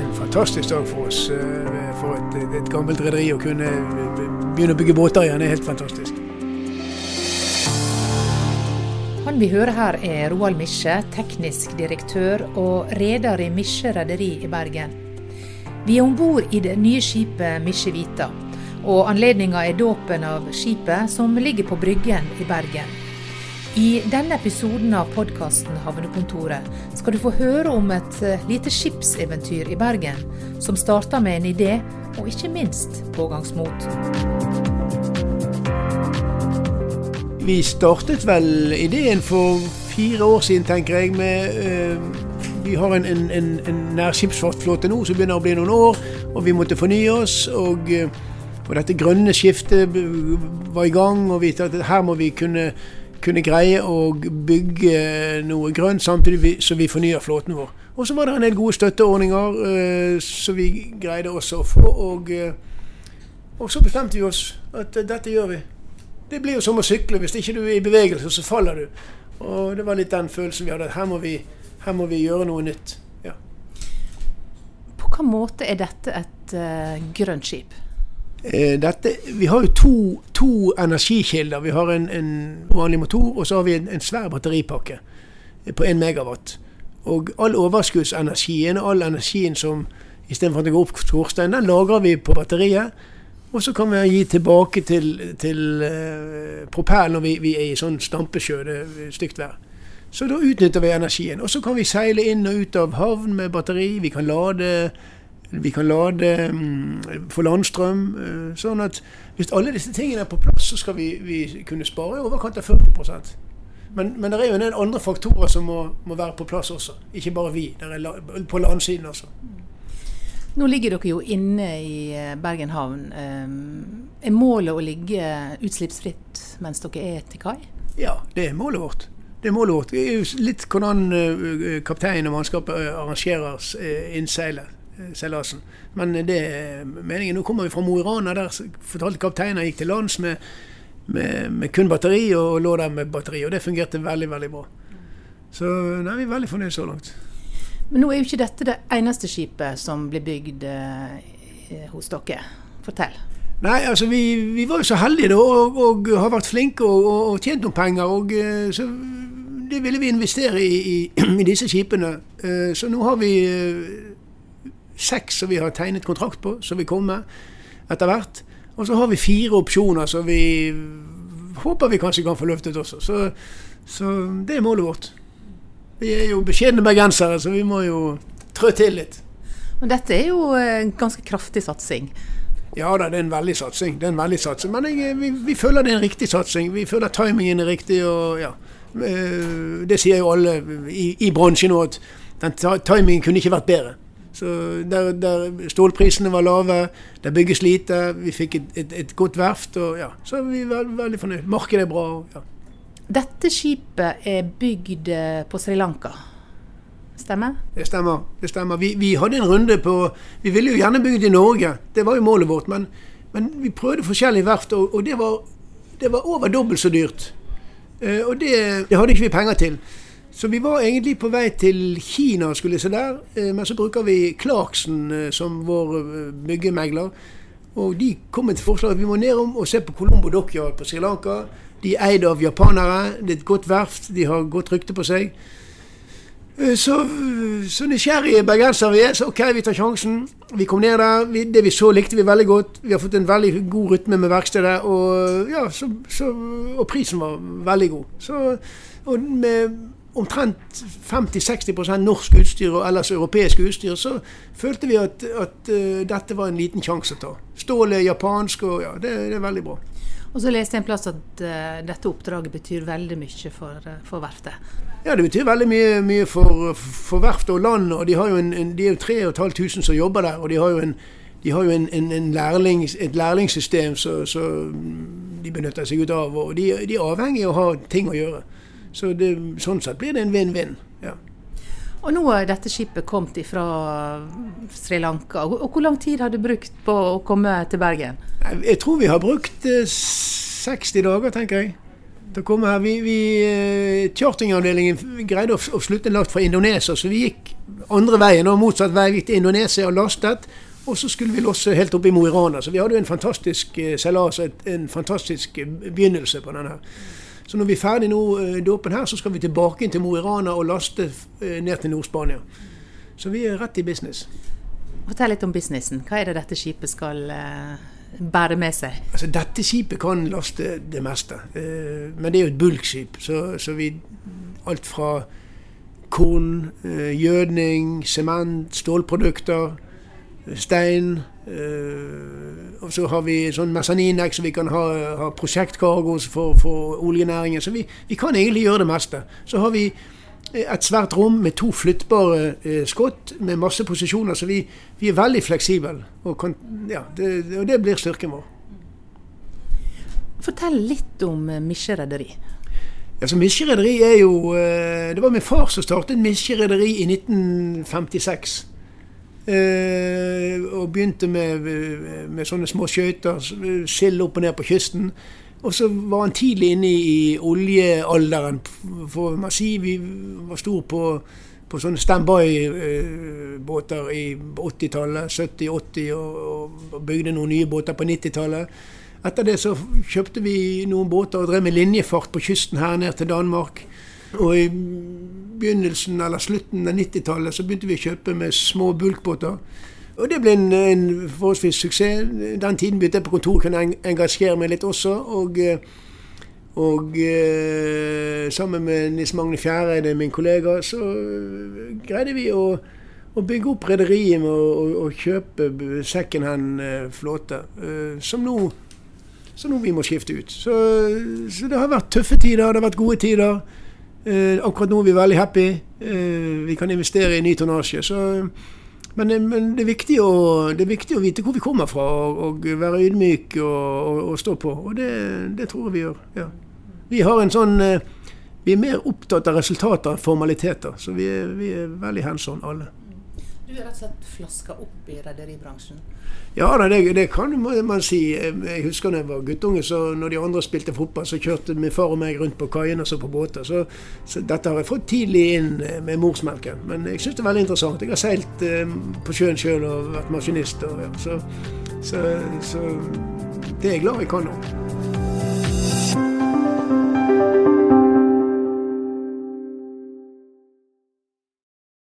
en fantastisk dag for oss. eh, For et, et gammelt rederi å kunne begynne å bygge båter igjen, er helt fantastisk. Han vi hører her er Roald Misje, teknisk direktør og reder i Misje rederi i Bergen. Vi er om bord i det nye skipet Misje Vita, og anledninga er dåpen av skipet som ligger på Bryggen i Bergen. I denne episoden av podkasten Havnekontoret skal du få høre om et eh, lite skipseventyr i Bergen, som starta med en idé, og ikke minst pågangsmot. Vi startet vel ideen for fire år siden, tenker jeg. med... eh, vi har en, en, en, en nærskipsfartsflåte nå som begynner å bli noen år, og vi måtte fornye oss. Og, eh, og dette grønne skiftet var i gang, og vi tenkte at her må vi kunne, kunne greie å bygge noe grønt samtidig som vi fornyer flåten vår. Og så var det en del gode støtteordninger eh, som vi greide også å få. Og, eh, og så bestemte vi oss at eh, dette gjør vi. Det blir jo som å sykle. Hvis ikke du er i bevegelse, så faller du. Og det var litt den følelsen vi hadde. At her må vi, her må vi gjøre noe nytt. Ja. På hvilken måte er dette et uh, grønt skip? Eh, Dette, vi har jo to, to energikilder. Vi har en, en vanlig motor, og så har vi en, en svær batteripakke eh, på 1 megawatt. Og all overskuddsenergien, og all energien som istedenfor at det går opp skorsteinen, den lagrer vi på batteriet. Og så kan vi gi tilbake til, til uh, propellen når vi, vi er i sånn stampesjø, det er stygt vær. Så da utnytter vi energien. Og så kan vi seile inn og ut av havn med batteri. Vi kan lade, vi kan lade få for landstrøm. eh, Sånn at hvis alle disse tingene er på plass, så skal vi, vi kunne spare i overkant av 40 men, men det er jo en del andre faktorer som må, må være på plass også. Ikke bare vi. Det er på landsiden også. Nå ligger dere jo inne i eh, Bergen havn. Eh, Er målet å ligge utslippsfritt mens dere er til kai? Ja, det er målet vårt. Det er målet vårt. Det er jo litt hvordan kapteinen og mannskapet arrangerer innseilet, seilasen. Men det er meningen. Nå kommer vi fra Mo i Rana. Der fortalte kapteinen gikk til lands med, med, med kun batteri, og lå der med batteri. Og det fungerte veldig, veldig bra. Så nei, vi er veldig fornøyd så langt. Men nå er jo ikke dette det eneste skipet som blir bygd eh, hos dere. Fortell. Nei, altså vi, vi var jo så heldige da, og, og har vært flinke og, og, og tjent noen penger. og eh, så Det ville vi investere i, i, i disse skipene. Eh, Så nå har vi eh, seks som vi har tegnet kontrakt på, som vil komme etter hvert. Og så har vi fire opsjoner som vi håper vi kanskje kan få løftet også. Så, så det er målet vårt. Vi er jo beskjedne bergensere, så vi må jo trø til litt. Men dette er jo en ganske kraftig satsing. Ja da, det er en veldig satsing. Det er en veldig satsing. Men jeg, vi, vi føler det er en riktig satsing. Vi føler timingen er riktig. og ja. Eh, Det sier jo alle i, i bransjen nå, at den timingen kunne ikke vært bedre. Så der, der Stålprisene var lave, det bygges lite, vi fikk et, et, et godt verft. og ja, Så er vi veld, veldig fornøyd. Markedet er bra. og ja. Dette skipet er bygd eh, på Sri Lanka. Stemmer? Det stemmer. det stemmer. Vi, vi hadde en runde på Vi ville jo gjerne bygd i Norge, det var jo målet vårt. Men, men vi prøvde forskjellige verft, og, og det, var, det var over dobbelt så dyrt. Eh, og det, det hadde ikke vi penger til. Så vi var egentlig på vei til Kina og skulle se der, eh, men så bruker vi Clarkson eh, som vår eh, byggemegler. Og de kom med et forslag at vi må ned om og se på Colombo Dockyard på Sri Lanka. De er eid av japanere, det er et godt verft, de har godt rykte på seg. Så, så nysgjerrige bergensere vi er, så OK, vi tar sjansen. Vi kom ned der. Vi, det vi så, likte vi veldig godt. Vi har fått en veldig god rytme med verkstedet, og, ja, så, så, og prisen var veldig god. Og med omtrent 50-60% norsk utstyr og ellers europeisk utstyr, så følte vi at, at uh, dette var en liten sjanse å ta. Stål er japansk, og ja, det, det er veldig bra. Og så leste jeg en plass at uh, dette oppdraget betyr veldig mye for, eh, for verftet. Ja, det betyr veldig mye, mye for, for verft og land. og De, har jo en, en, de er jo 3500 som jobber der. og de har jo en de har jo en, lærling, et lærlingssystem som de benytter seg ut av. og de, de er avhengig av å ha ting å gjøre. Så det, sånn sett blir det en vinn-vinn. ja. Og nå er dette skipet kommet fra Sri Lanka. Og hvor lang tid har du brukt på å komme til Bergen? Jeg tror vi har brukt eh, 60 dager, tenker jeg. til å komme her. Vi, vi eh, Chartingavdelingen greide å, å slutte last fra Indonesia, så vi gikk andre veien, og motsatt vei. Gikk til Indonesia og lastet. Og så skulle vi losse helt opp i Mo i Rana. Så vi hadde jo en fantastisk eh, seilas, en fantastisk eh, begynnelse på denne. Så når vi er ferdig nå, dåpen her, så skal vi tilbake inn til Mo i Rana og laste ned til Nord-Spania. Så vi er rett i business. Fortell litt om businessen. Hva er det dette skipet skal bære med seg? Altså, dette skipet kan laste det meste. Eh, men det er jo et bulkskip. Så, så vi Alt fra korn, eh, gjødning, sement, stålprodukter, stein. Eh, og så har vi sånn mesaninekk, så vi kan ha, ha prosjektkargos for, for oljenæringen. Så vi, vi, kan egentlig gjøre det meste. Så har vi et svært rom med to flyttbare eh, skott med masse posisjoner. Så vi, vi er veldig fleksible. Og, kan, ja, det, og, det, blir styrken vår. Fortell litt om eh, Misje rederi. Altså, Misje rederi er jo eh, Det var min far som startet Misje rederi i 1956. Eh, og begynte med, med sånne små skøyter, sild opp og ned på kysten. Og så var han tidlig inne i oljealderen, For man si. Vi var stor på, på sånne standby-båter i 80-tallet, 70-80, og, og bygde noen nye båter på 90-tallet. Etter det så kjøpte vi noen båter og drev med linjefart på kysten her ned til Danmark. Og i begynnelsen eller slutten av 90-tallet så begynte vi å kjøpe med små bulkbåter. Og det ble en, en forholdsvis suksess. Den tiden begynte jeg på kontoret kunne engasjere meg litt også. Og, eh, og eh, sammen med Nils Magne Fjæreide, min kollega, så eh, greide vi å, å bygge opp rederiet med å, å, kjøpe secondhand-flåte. Som nå som nå vi må skifte ut. Så, så, det har vært tøffe tider, det har vært gode tider. Eh, akkurat nå er vi veldig happy. Eh, vi kan investere i ny tonnasje. Så men, eh, men det, er å, det, er viktig å, vite hvor vi kommer fra, og, og være ydmyk og, og, og, stå på. Og det, det, tror jeg vi gjør. Ja. Vi har en sånn eh, Vi er mer opptatt av resultater enn formaliteter. Så vi er, vi er veldig hands on alle. Du er rett og slett flaska opp i rederibransjen? Ja, det, det, kan man si. Jeg husker da jeg var guttunge, så når de andre spilte fotball, så kjørte min far og meg rundt på kaiene og så på båter. Så, så, dette har jeg fått tidlig inn eh, med morsmelken. Men jeg syns det er veldig interessant. Jeg har seilt eh, på sjøen sjøl og vært maskinist. Og, ja, så, så, så det er jeg glad jeg kan nå.